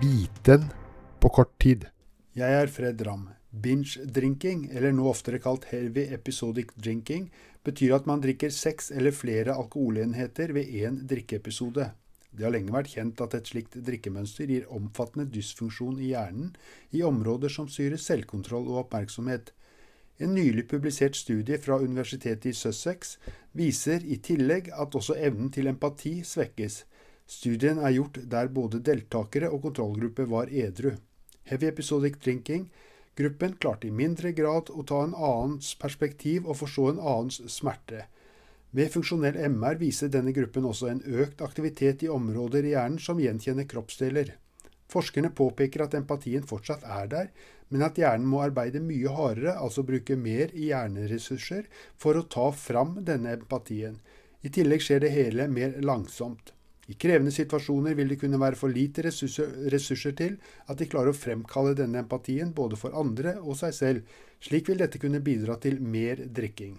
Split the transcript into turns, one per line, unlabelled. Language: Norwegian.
biten på kort tid.
Jeg er Fred Ramm. Binge-drinking, eller nå oftere kalt heavy episodic drinking, betyr at man drikker seks eller flere alkoholenheter ved én drikkeepisode. Det har lenge vært kjent at et slikt drikkemønster gir omfattende dysfunksjon i hjernen i områder som styrer selvkontroll og oppmerksomhet. En nylig publisert studie fra universitetet i Sussex viser i tillegg at også evnen til empati svekkes. Studien er gjort der både deltakere og kontrollgruppe var edru. Heavy episodic drinking Gruppen klarte i mindre grad å ta en annens perspektiv og forstå en annens smerte. Ved funksjonell MR viser denne gruppen også en økt aktivitet i områder i hjernen som gjenkjenner kroppsdeler. Forskerne påpeker at empatien fortsatt er der, men at hjernen må arbeide mye hardere, altså bruke mer hjerneressurser, for å ta fram denne empatien. I tillegg skjer det hele mer langsomt. I krevende situasjoner vil det kunne være for lite ressurser, til at de klarer å fremkalle denne empatien både for andre og seg selv. Slik vil dette kunne bidra til mer drikking.